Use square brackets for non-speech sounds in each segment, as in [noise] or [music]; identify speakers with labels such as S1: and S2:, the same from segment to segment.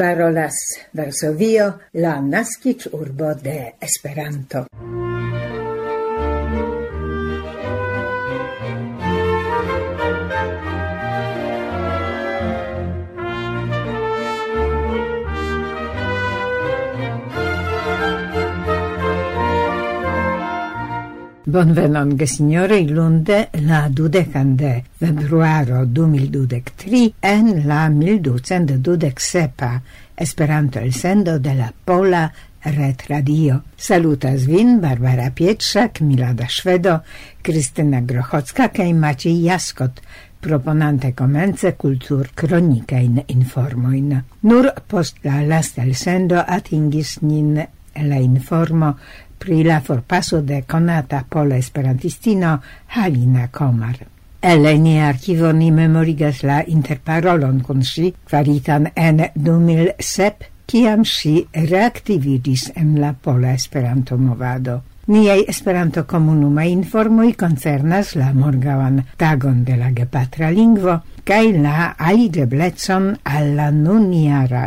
S1: parolas Varsovio, la naskic urbo de Esperanto. Bonvenon, gesignore, lunde la dudecan de februaro 2023 en la 1227 Esperanto el sendo de la Pola Red Radio. Salutas vin Barbara Pietrzak, Milada Szwedo, Krystyna Grochocka kaj Maciej Jaskot, proponante komence kultur cronicain informoin. Nur post la lasta el sendo atingis nin la informo pri la forpaso de konata pola esperantistino Halina Komar. El ni archivo ni memorigas la interparolon kun si, faritan en 2007, kiam si reaktiviĝis en la pola Esperanto-movado. Niei Esperanto-komunumaj informoi koncernas la morgavan tagon de la gepatra lingvo kaj la aligeblecon al la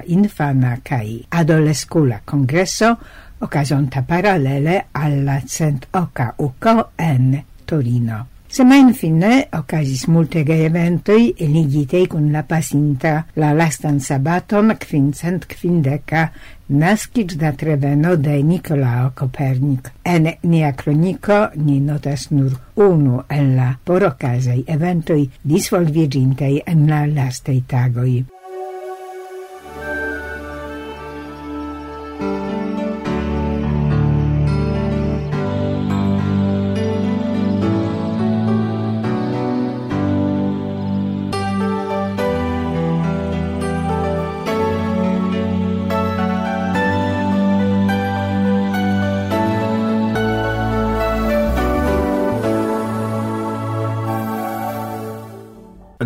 S1: infana kai adolescula kongreso occasionta parallele alla cent oca uco en Torino. Semain fine ocasis multegae eventoi eligitei cun la pasinta la lastan sabaton quincent quindeca nascic da treveno de Nicolao Copernic. En nia cronico ni notas nur unu en la porocasei eventoi disvolvigintei en la lastei tagoi.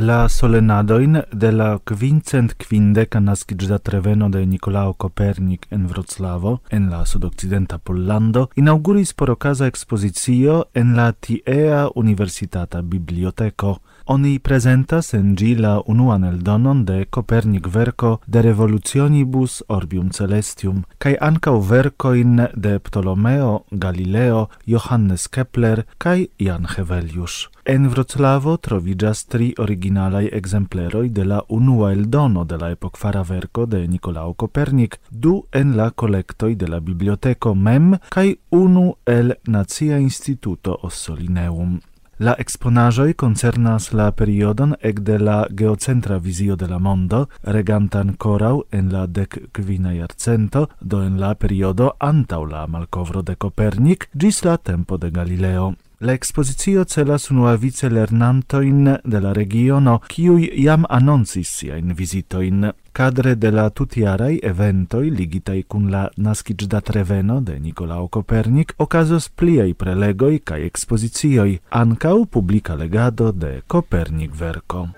S2: la solenadoin de la quincent quindeca nascigida treveno de Nicolao Copernic en Wroclavo, en la sudoccidenta Pollando, inauguris por ocasa expositio en la tiea universitata biblioteco oni presentas en gi la unuan eldonon de Copernic verco de Revolutionibus Orbium Celestium, cae ankaŭ vercoin de Ptolomeo, Galileo, Johannes Kepler cae Jan Hevelius. En Wroclavo trovigas tri originalai exempleroi de la unua eldono de la epokfara verco de Nicolao Copernic, du en la collectoi de la biblioteco mem cae unu el Nacia Instituto Ossolineum. La exponajoi concernas la periodon ekde la geocentra visio de la mondo, regantan corau en la dec quina iarcento, do en la periodo antau la malcovro de Copernic, gis la tempo de Galileo. La expositio celas unuavice lernantoin de la regiono, kiui iam annoncis siain visitoin cadre de la tutiarai eventoi ligitai cun la nascigdat reveno de Nicolao Copernic ocasos pliei prelegoi cae expositioi, ancau publica legado de Copernic verco.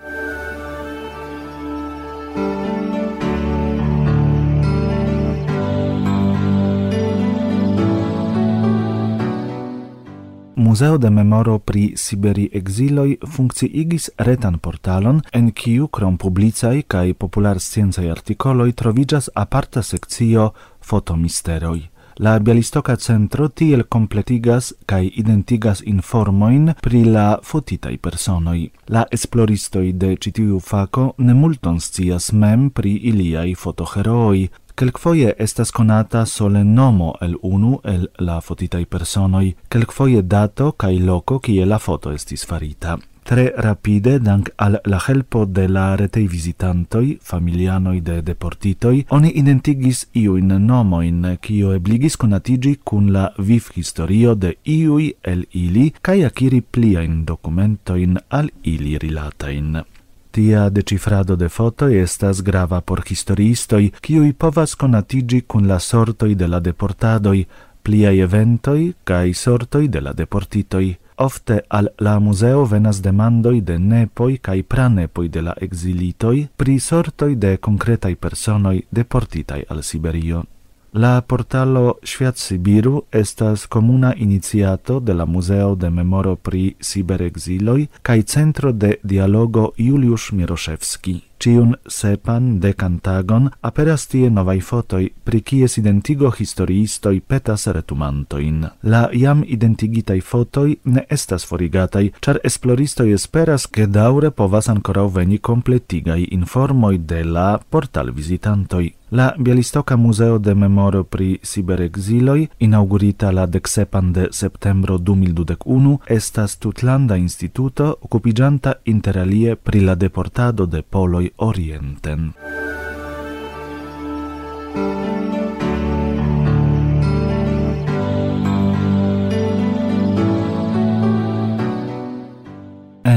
S2: Museo de Memoro pri Siberi Exiloi funkciigis retan portalon, en kiu krom publicaj kaj popular-sciencaj artikoloj troviĝas aparta sekcio Fotomisteroj. La Bialistoka centro tiel kompletigas kaj identigas informojn pri la fotitaj personoj. La esploristoj de ĉi tiu fako ne multon scias mem pri iliaj fotoherooj, Quelquefoie estas conata sole nomo el unu el la fotitai personoi, quelquefoie dato cae loco kie la foto estis farita. Tre rapide, dank al la helpo de la retei visitantoi, familianoi de deportitoi, oni identigis iuin nomoin, kio ebligis conatigi cun la viv historio de iui el ili, cae aciri pliain documentoin al ili rilatain. Tia decifrado de foto estas grava por historiistoj, kiuj povas konatiĝi kun la sortoj de la deportadoj, pliaj eventoj kaj sortoj de la deportitoj. Ofte al la muzeo venas demandoj de nepoj kaj pranepoj de la exilitoj pri sortoj de konkretaj personoj deportitaj al Siberio. La portalo Świat Sibiru estas comuna iniciato de la Museo de Memoro pri Siberexiloi kaj Centro de Dialogo Juliusz Miroszewski. Ciun sepan decantagon aperas tie novaj fotoj, pri kies identigo historiistoi petas retumantoin. La jam identigitaj fotoj ne estas forigataj, ĉar esploristoi esperas, ke daŭre povas ancora veni kompletigaj informoj de la portalvizitantoj, La Bialistoka Museo de Memoro pri Siberexiloi, inaugurita la deksepan de septembro 2021, estas tutlanda instituto occupigianta interalie pri la deportado de poloj orienten.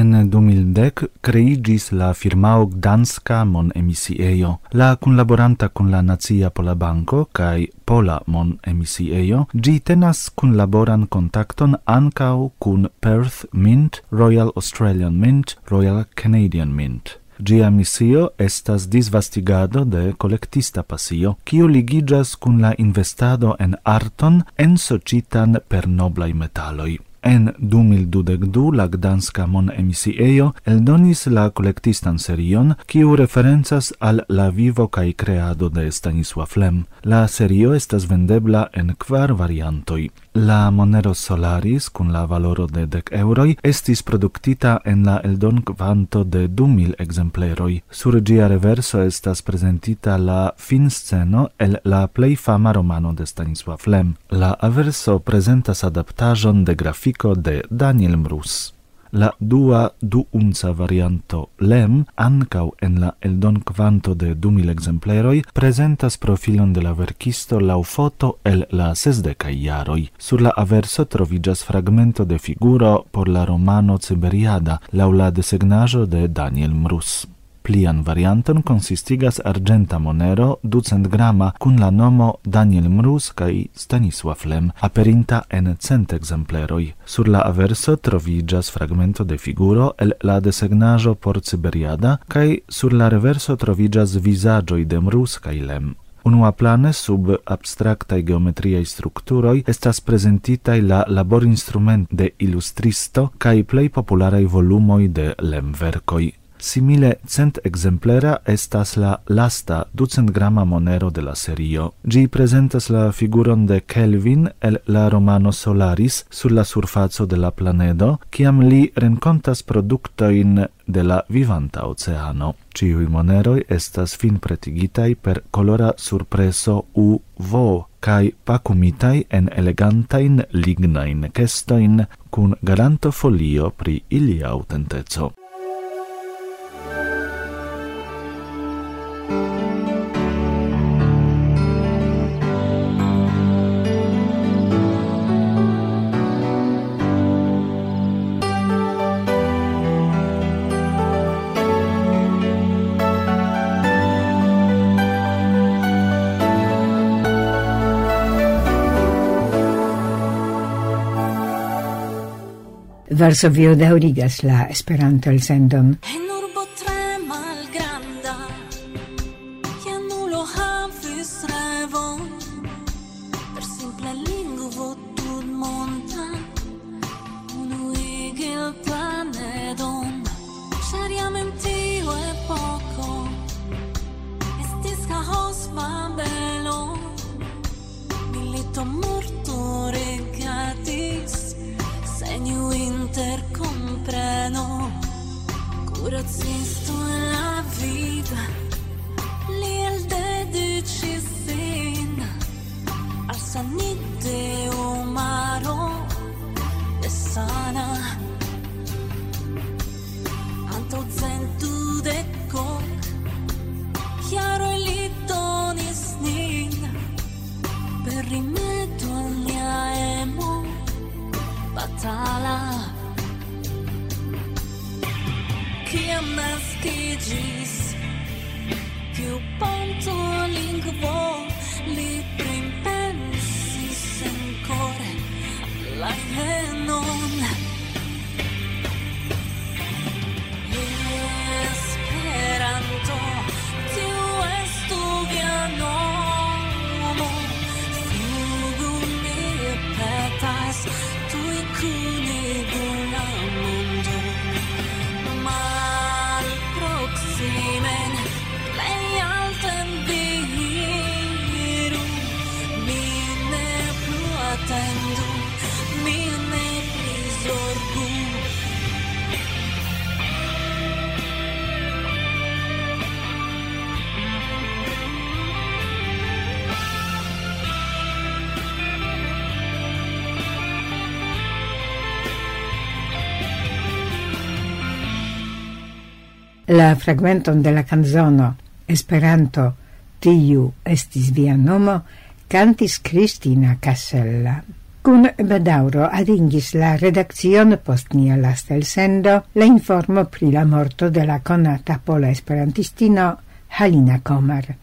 S2: En 2010 creigis la firmao Gdanska Mon Emisiejo. La kunlaboranta kun la Nazia Pola Banco kai Pola Mon Emisiejo, gi tenas kunlaboran kontakton ankau kun Perth Mint, Royal Australian Mint, Royal Canadian Mint. Gia misio estas disvastigado de collectista pasio, kiu ligigas kun la investado en arton en socitan per noblai metaloi. En 2022 la Gdanska Mon Emisiejo eldonis la kolektistan serion, kiu referencas al la vivo kaj kreado de Stanisław Lem. La serio estas vendebla en kvar variantoj. La Monero Solaris kun la valoro de dec euroi estis produktita en la eldon kvanto de 2000 exempleroi. Sur gia reverso estas presentita la finsceno el la plei fama romano de Stanisław Lem. La averso presentas adaptajon de grafiko de Daniel Mrus la dua du unza varianto LEM, ancau en la eldon quanto de 2000 exempleroi, presentas profilon de la verkisto lau foto el la sesdecai iaroi. Sur la averso trovigas fragmento de figuro por la romano Ciberiada, lau la desegnajo de Daniel Mrus. Plian varianton consistigas argenta monero ducent grama cun la nomo Daniel Mruz cae Stanisław Lem, aperinta en cent exempleroi. Sur la averso trovigas fragmento de figuro el la desegnajo por Ciberiada cae sur la reverso trovigas visagioi de Mruz cae Lem. Unua plane sub abstractae geometriae structuroi estas presentitai la labor instrument de illustristo cae plei popularae volumoi de lemvercoi. Simile cent exemplera estas la lasta ducent grama monero de la serio. Gi presentas la figuron de Kelvin el la romano Solaris sur la surfaco de la planedo, ciam li rencontas productoin de la vivanta oceano. Ciui moneroi estas fin pretigitai per colora surpreso vo, kai pacumitai en elegantain lignain kestoin cun garanto folio pri ilia autentezo.
S1: Varsovio daurigas la
S3: Esperanto-elsendon. schiamas che gis più ponto lingvo li pripensis ancora la non
S1: la fragmenton de la canzono Esperanto, tiu estis via nomo, cantis Cristina Casella. Cun bedauro adingis la redaccion post nia lasta el sendo la informo pri la morto de la conata pola esperantistino Halina Komar.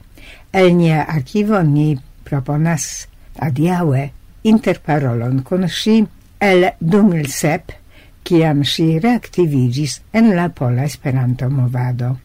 S1: El nia archivo ni proponas adiaue interparolon con si el 2007 kiam si reactivigis en la pola Esperanto-movado.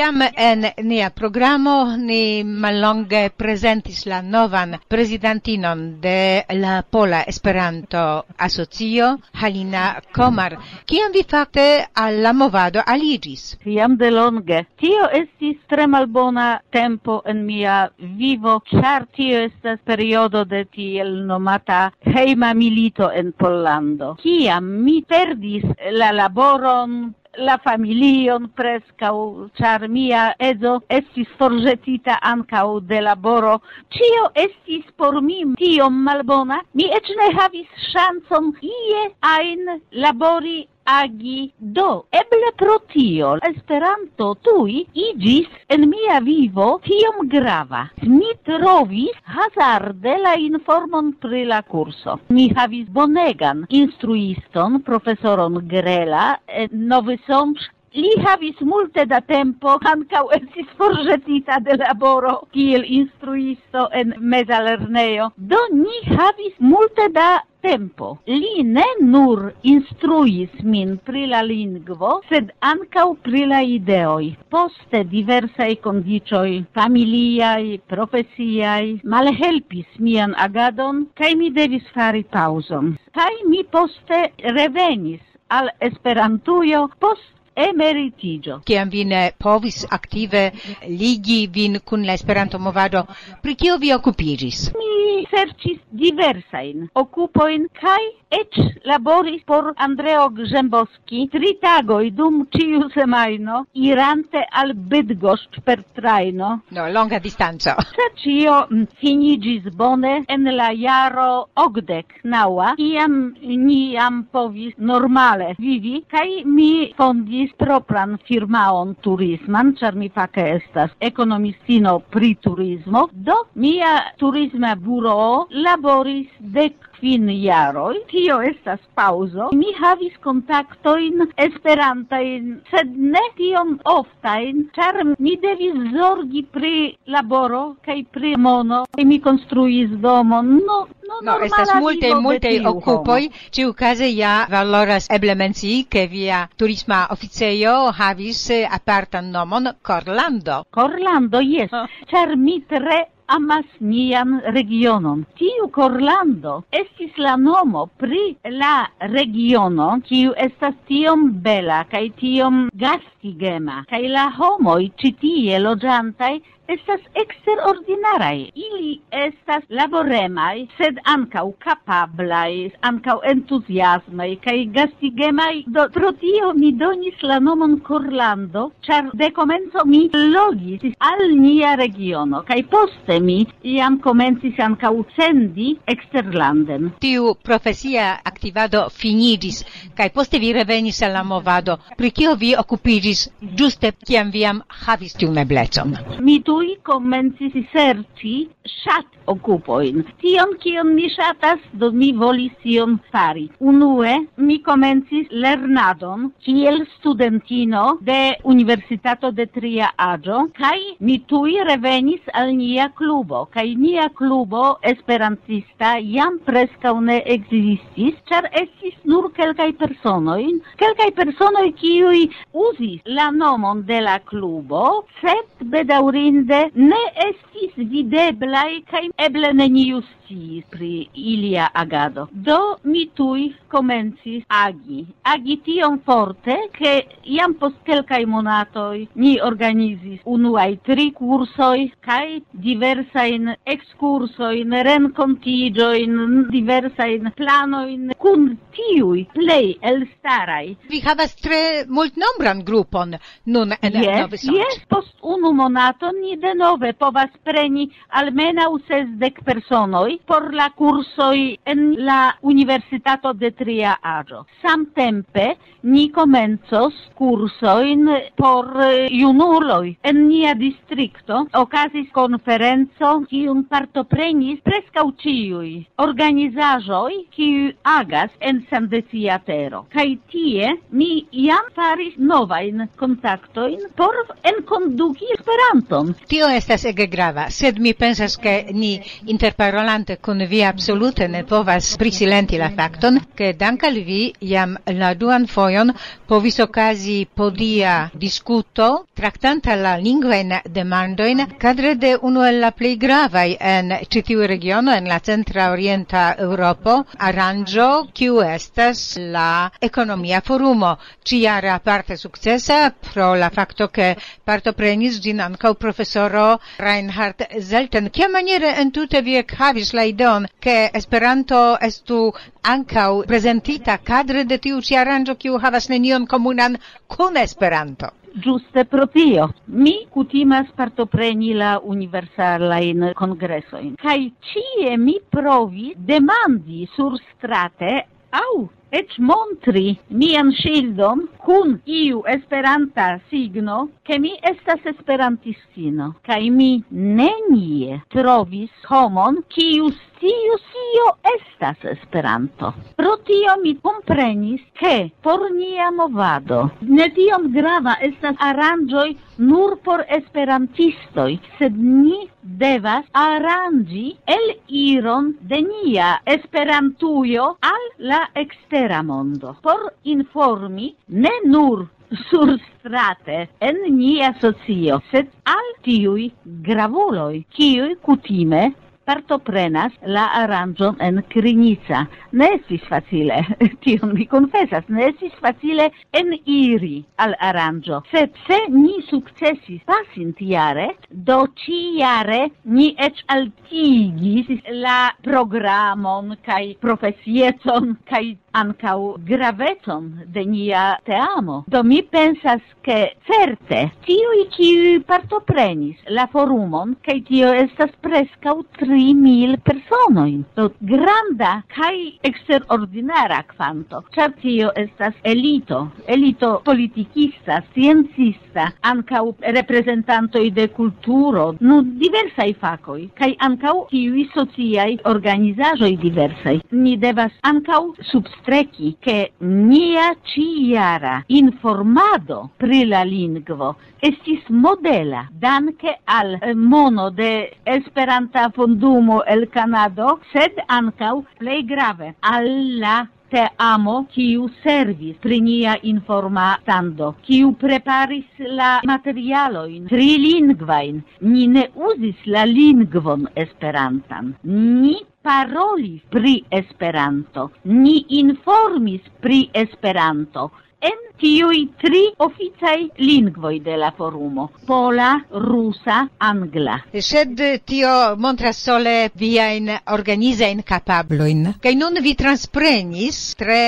S4: Iam en nia programo ni mallonge presentis la novan presidentinon de la Pola Esperanto Asocio, Halina Komar. Kiam vi fakte al la movado aligis?
S5: Iam de longe. Tio estis tre malbona tempo en mia vivo, ĉar tio estas periodo de tiel nomata hejma milito en Pollando. Kiam mi perdis la laboron la familion prescau, char mia edzo estis forgetita ancau de laboro. Cio estis por mi tiom malbona, mi ec ne havis ŝancon ie ain labori agi. Do, eble pro tio, Esperanto tui igis en mia vivo tiom grava. Mi trovis hazarde la informon pri la curso. Mi havis bonegan instruiston, profesoron Grela, eh, Nowy Sącz, Li havis multe da tempo, ancau esis forgetita de laboro kiel instruisto en meza lerneo Do ni havis multe da tempo. Li ne nur instruis min pri la lingvo, sed ankaŭ pri la ideoj. Poste diversaj kondiĉoj, familiaj, profesiaj, malhelpis mian agadon kaj mi devis fari pauson. Kaj mi poste revenis al Esperantujo post emeritigio.
S4: Ciam vi ne povis active ligi vin cun l'esperanto movado, pri cio vi occupigis?
S5: Mi sercis diversain occupoin cae Ec laboris por Andreo Grzembowski tri tagoi dum ciu semajno irante al Bydgoszcz per traino.
S4: No, longa distanza. [laughs]
S5: Se cio finigis bone en la jaro ogdek naua, iam niam povis normale vivi, kai mi fondis propran firmaon turisman, char mi fake estas ekonomistino pri turismo, do mia turisma buro laboris dec kvin jaroj. Tio estas pauzo. Mi havis kontaktojn esperantajn, sed ne tiom oftajn, ĉar mi devis zorgi pri laboro kaj pri mono. Kaj mi konstruis domon. No, no,
S4: no estas multe multe okupoj. Ĉiu kaze ja valoras eble mencii ke via turisma oficejo havis apartan nomon Corlando.
S5: Corlando, jes. Ĉar mi tre amas nian regionon. Tiu Corlando estis la nomo pri la regiono, kiu estas tiom bela kaj tiom gastigema, kaj la homoj ĉi tie loĝantaj estas extraordinarai. Ili estas laboremai, sed ancau capablai, ancau entusiasmai, cae gastigemai. Do pro tio mi donis la nomon Corlando, ĉar de comenzo mi logis al nia regiono cae poste mi iam komencis ancau sendi eksterlanden.
S4: Tiu profesia aktivado finidis, cae poste vi revenis al la movado. Pri kio vi okupiĝis giuste kiam viam havis tiu meblecon?
S5: Mi tu tui komencis serci shat occupoin. Tion, kion mi shatas, do mi volis tion fari. Unue, mi komencis lernadon kiel studentino de Universitato de Tria Agio, kai mi tui revenis al nia klubo, kai nia klubo esperantista jam preskaŭ ne existis, char estis nur kelkaj personoin, kelkaj personoi kiuj uzis la nomon de la klubo, sed bedaurin bedaurinde ne estis videblai kai eble neniu sciis pri ilia agado. Do mi tui comencis agi. Agi tion forte, che iam post kelkaj monatoj ni organizis unuai tri cursoi, kai diversain excursoin, rencontigioin, diversain planoin, cun tiui plei elstarai.
S4: Vi havas tre multnombran grupon nun en
S5: yes,
S4: Novi
S5: Yes, post unu monato ni oni denove povas preni almenaŭ sesdek personoj por la kursoj en la Universitato de Tria Aĝo. Samtempe ni komencos kursojn por junuloj. En nia distrikto okazis konferenco, kiun partoprenis preskaŭ ĉiuj organizaĵoj, kiuj agas en sendecia tero. Kaj tie ni jam faris novajn kontaktojn por enkonduki Esperanton
S4: Tio estas ege grava, sed mi pensas ke ni interparolante kun vi absolute ne povas prisilenti la fakton, ke dank al vi jam la duan fojon povis okazi podia diskuto traktanta la lingvajn demandojn kadre de unu el la plej gravaj en ĉi tiu regiono en la centra orienta Eŭropo, aranĝo kiu estas la ekonomia forumo, ĉi parte sukcesa pro la fakto ke partoprenis ĝin ankaŭ profesio professoro Reinhard Zelten, kiamaniere entute vi ekhavis la ideon ke Esperanto estu ankaŭ prezentita kadre de tiu ĉi aranĝo kiu havas nenion komunan kun Esperanto?
S5: Giuste pro tio. Mi kutimas partopreni la universalain congressoin. Kai cie mi provi demandi sur strate au ec montri mian shildon cun iu esperanta signo che mi estas esperantistino, kai mi nenie trovis homon kiu sciu sio estas Esperanto. Pro tio mi comprenis che por nia movado ne tiom grava estas aranĝoj nur por esperantistoj, sed ni devas aranĝi el iron de nia Esperantujo al la ekstera mondo por informi ne nur sur strate en nia socio, sed al tiui gravuloi, kiui cutime partoprenas la aranĝon en Krinica. Ne estis facile, [laughs] tion mi konfesas, ne estis facile eniri al aranĝo. Sed se ni sukcesis pasintjare, do ĉi-jare ni eĉ altigis la programon kaj profesiecon kaj ancau graveton de nia teamo. Do mi pensas che certe tiui qui partoprenis la forumon, che tio estas prescau 3000 personoin. Do granda kai exterordinara quanto, char tio estas elito, elito politikista, sciencista, ancau representantoi de culturo, nu diversai facoi, kai ancau tiui sociai organizajoi diversai. Ni devas ancau strechi che nia ciara informado pri la lingvo estis modela danke al eh, mono de Esperanta fondumo el Kanado, sed ankaŭ plej grave al la te amo kiu servis pri nia informa stando, kiu preparis la materialoin trilingvain. Ni ne uzis la lingvon esperantan. Ni parolis pri Esperanto, ni informis pri Esperanto en tiui tri oficaj lingvoj de la forumo: pola, rusa, angla.
S4: Sed tio montras sole viajn organizajn capabloin. Kaj nun vi transprenis tre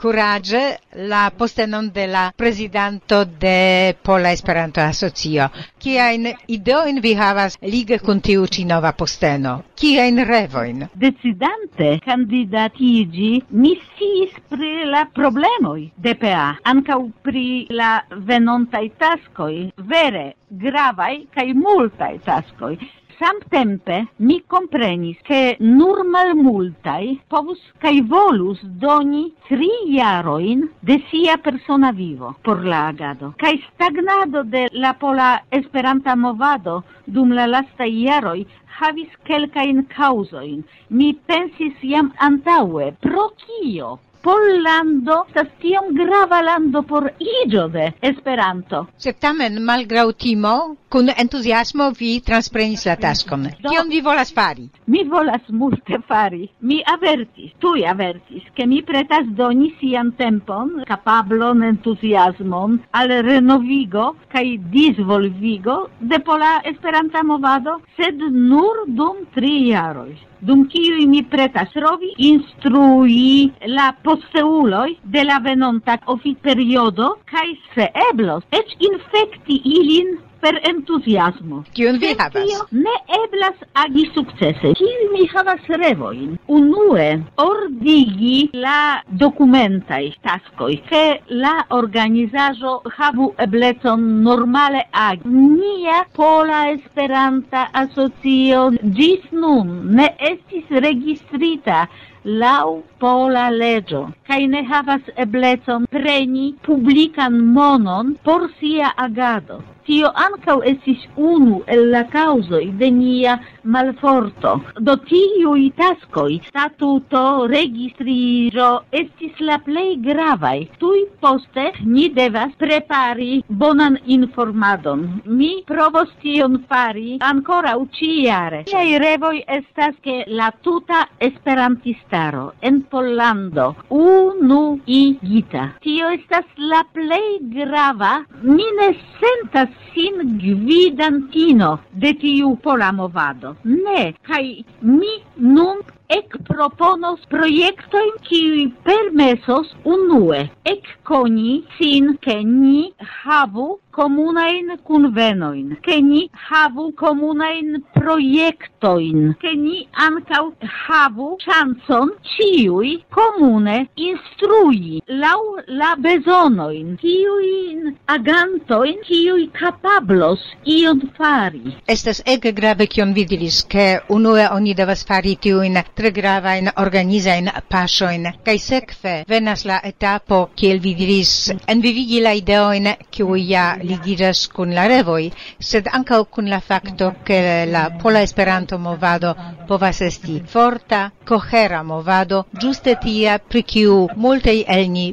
S4: curage la postenon de la presidanto de Pola Esperanto Asocio. Kiajn ideojn vi havas lige kun tiu ci nova posteno? in revojn?
S5: Decidante candidatigi mi sciis pri la problemoi de PA, ancau pri la venontai taskoj, vere gravaj kai multaj taskoi. Samtempe mi komprenis, ke nur malmultaj povus kai volus doni tri jaroin de sia persona vivo por la agado. Kaj stagnado de la pola esperanta movado dum la lasta jaroi havis kelkajn causoin. Mi pensis jam antaue, pro kio Pollando estas tiom grava lando por iĝo de Esperanto.
S4: Sed tamen malgraŭ timo, kun entuziasmo vi transprenis la taskon. Kion vi volas fari?
S5: Mi volas multe fari. Mi avertis, tuj avertis, ke mi pretas doni sian tempon, kapablon, entuziasmon al renovigo kaj disvolvigo de pola Esperanta movado, sed nur nur dum tri jaroj, dum kiuj mi pretas rovi instrui la posteuloj de la venonta oficperiodo kaj se eblos eĉ infekti ilin per entusiasmo.
S4: Kiun vi havas?
S5: Ne eblas agi sukcese. Kiu mi havas revoin? Unue, ordigi la dokumentaj taskoj, ke la organizaĵo havu eblecon normale agi. Nia Pola Esperanta Asocio ĝis nun ne estis registrita lau pola legio, cae ne havas eblecon preni publican monon por sia agado tio ancau esis unu el la causoi de nia malforto. Do tiuj taskoj, statuto, registriro, estis la plei gravai. Tui poste ni devas prepari bonan informadon. Mi provos tion fari ancora uciiare. Miei revoi estas che la tuta esperantistaro en Pollando unuigita. Tio estas la plei grava. Mi ne sentas sin gvidantino de tiu pola movado. Ne, kai mi nun ec proponos proiectoin qui permesos unue ec coni sin che ni havu comunain convenoin, che ni havu comunain proiectoin, che ni ancau havu chanson ciui comune instrui lau la besonoin, ciuin agantoin, ciui capablos ion fari.
S4: Estes ege grave cion vidilis, che unue oni devas fari tiuin tre gravain organizain pasoin, kai sekve venas la etapo kiel vi diris envivigi la ideoin kiu ja ligiras kun la revoi, sed ankaŭ kun la fakto ke la pola Esperanto movado povas esti forta, kohera movado, ĝuste tia pri kiu multe el ni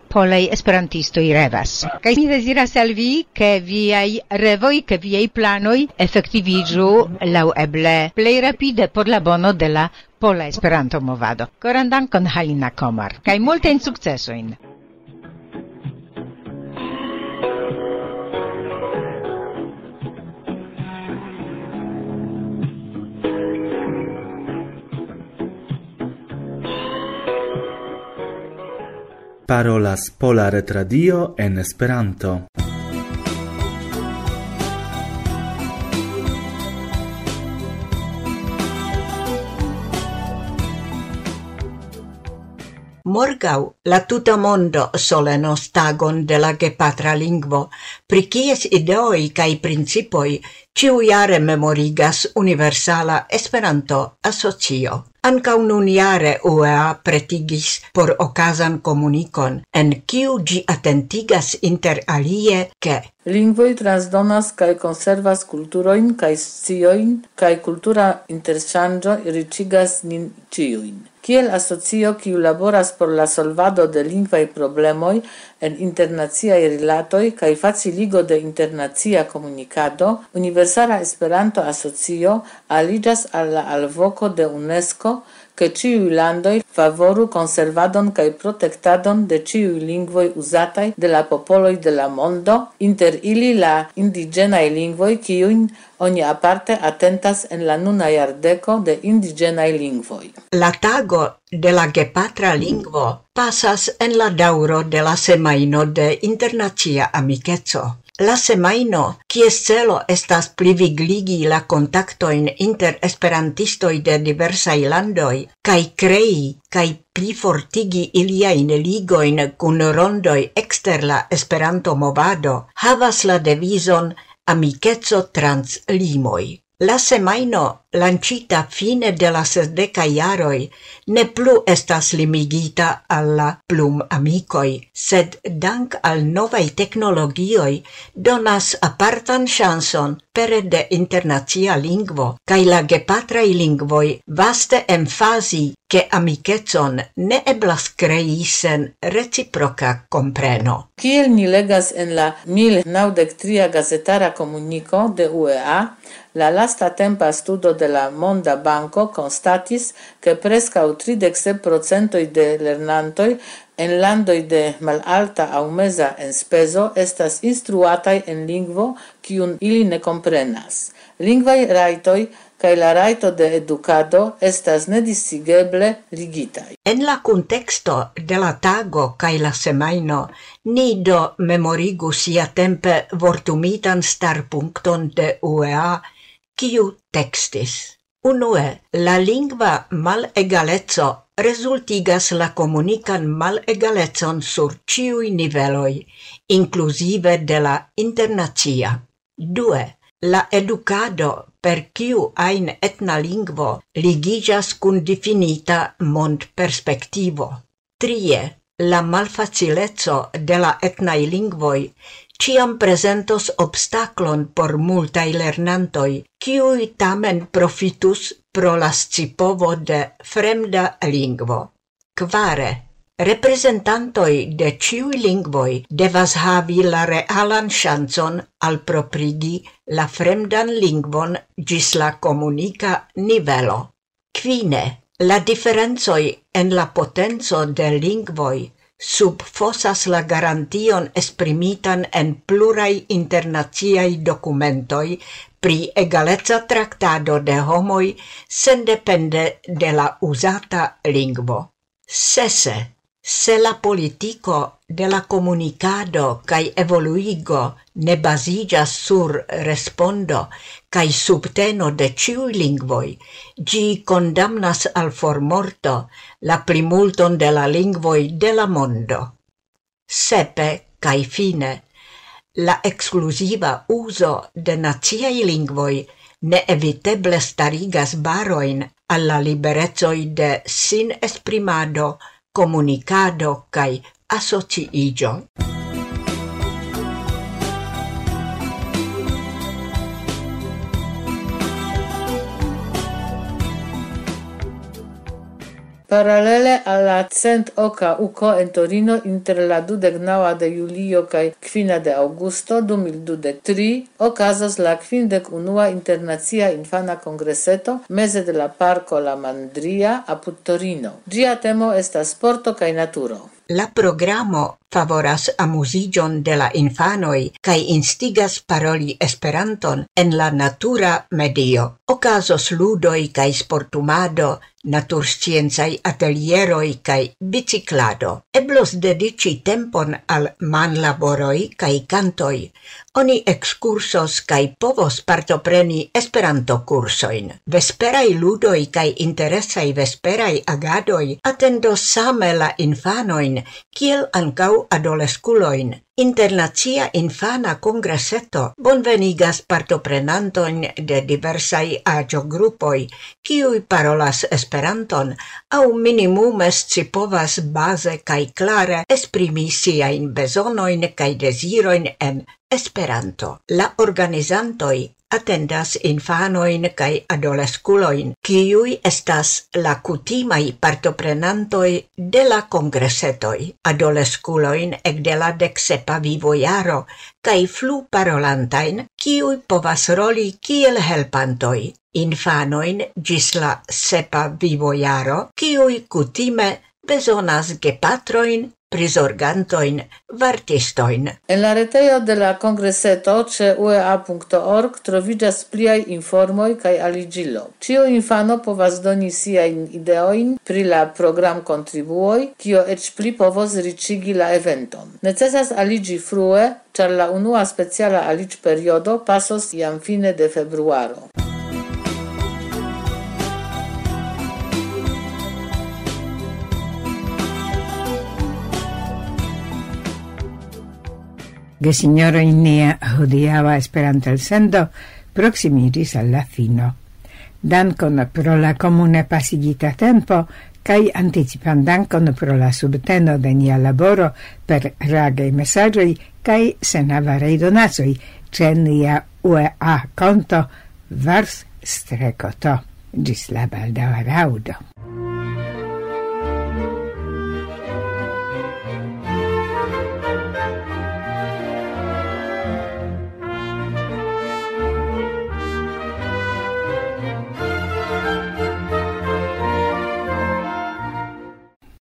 S4: esperantisto i revas. Kaj mi deziras al vi ke viaj revoj, ke viaj planoj efektiviĝu laŭ eble plej rapide por la bono de la Pola Esperanto Movado. Koran dankon Halina Komar, kaj multajn sukcesojn.
S2: Parolas Pola Retradio en Esperanto.
S6: Morgau la tuta mondo solenos tagon de la gepatra lingvo, pri kies ideoi kai principoi ciujare memorigas Universala Esperanto Asocio. Anca nun iare UEA pretigis por okazan comunicon, en kiu gi atentigas inter alie che
S7: Lingvoi transdonas kaj konservas kulturojn kaj scioin kaj kultura interŝanĝo iricigas nin ciuin kiel asocio kiu laboras por la solvado de lingvaj problemoj en internaciaj rilatoj kaj faciligo de internacia komunikado, Universala Esperanto Asocio aliĝas al la alvoko de UNESCO ke ĉiuj landoi favoru conservadon kaj protektadon de ĉiuj lingvoj uzataj de la popoloj de la mondo, inter ili la indiĝenaj lingvoj kiujn oni aparte atentas en la nuna jardeko de indiĝenaj lingvoj.
S6: La tago de la gepatra lingvo pasas en la dauro de la semajno de internacia amikeco. La semaino, kies celo estas plivigligi la contactoin inter esperantistoi de diversai landoi, kai krei kai plifortigi iliain ligoin cun rondoi exter la Esperanto-movado, havas la devizon Amikeco trans limoi. La semaino lancita fine de la sesdeca iaroi, ne plu estas limigita alla plum amicoi, sed dank al novai technologioi donas apartan chanson pere de internazia lingvo, cae la gepatrai lingvoi vaste emfasi che amicetson ne eblas crei sen reciproca compreno.
S7: Kiel ni legas en la 1093 gazetara comunico de UEA, la lasta tempa studo de la Monda Banco constatis che prescau 37% de lernantoi en landoi de malalta au mesa enspezo estas instruatai en lingvo kiun ili ne comprenas. Lingvai raitoi kaj la raito de educado estas nedisigeble ligitai.
S6: En la contexto de la tago kai la semaino, ni do memorigu siatempe vortumitan starpunkton de UEA kiu textis. Unue, la lingva malegalezzo resultigas la comunican malegalecon sur ciui niveloi, inclusive de la internazia. Due, la educado per kiu ein etna lingvo ligigas cun definita mond perspectivo. Trie, la malfacilezzo de la etnai lingvoi ciam presentos obstaklon por multai lernantoi, ciui tamen profitus pro la scipovo de fremda lingvo. Quare, representantoi de ciui lingvoi devas havi la realan chanson al proprigi la fremdan lingvon gis la comunica nivelo. Quine, la differenzoi en la potenzo de lingvoi subfosas la garantion esprimitan en pluraj internaziai dokumentoj pri egaleca traktado de homoj sendepende de la uzata lingvo. Sese, se la politico de la comunicado kai evoluigo ne basigas sur respondo kai subteno de ciui lingvoi. Gi condamnas al formorto la primulton de la lingvoi de la mondo. Sepe kai fine la exclusiva uso de naziei lingvoi ne eviteble starigas baroin alla liberezoi de sin esprimado comunicado kai asociiĝon.
S7: Paralele alla cent oca uco en Torino inter la dudegnaua de julio cae quina de augusto 2023 ocasas la quindec unua internacia infana congreseto mese de la parco La Mandria apud Torino. Gia temo estas sporto cae naturo.
S6: La programo favoras amuziĝon de la infanoj kaj instigas paroli Esperanton en la natura medio. Ocasos ludoj kaj sportumado, naturscienzai atelieroj kaj biciklado. Eblos dedici tempon al manlaboroj kaj kantoj. Oni excursos kaj povos partopreni esperanto cursoin. Vesperai ludoj kaj interesaj vesperai agadoj atendos same la infanojn, kiel ankaŭ adolesculoin. Internacia Infana Kongreseto bonvenigas partoprenantoin de diversaj aĝogrupoj, kiuj parolas Esperanton aŭ minimume scipovas baze kaj klare esprimi siain besonoin kaj desiroin en Esperanto. La organizantoj atendas infanoin cae adolesculoin, ciui estas la cutimai partoprenantoi de la congresetoi. Adolesculoin ec de la decep helpa vivojaro, cae flu parolantain, ciui povas roli kiel helpantoi. infanoin gis la sepa vivojaro, ciui kutime bezonas gepatroin prisorgantoin vartistoin.
S7: En la retejo de la congreseto ce uea.org troviĝas pliai informoj kaj aligilo. Cio infano povas doni siain ideoin pri la program contribuoi, cio ec pli povos ricigi la eventon. Necesas aligi frue, char la unua speciala aliĝ periodo pasos iam fine de februaro.
S1: Gesignoro Inea hodiava Esperanto el sendo proximiris al la fino. Dankon pro la comune pasigita tempo cae anticipan dankon pro la subteno de nia laboro per ragei messagioi cae senavarei donazoi ce nia UEA conto vars strecoto. Gis la baldaŭa raŭdo.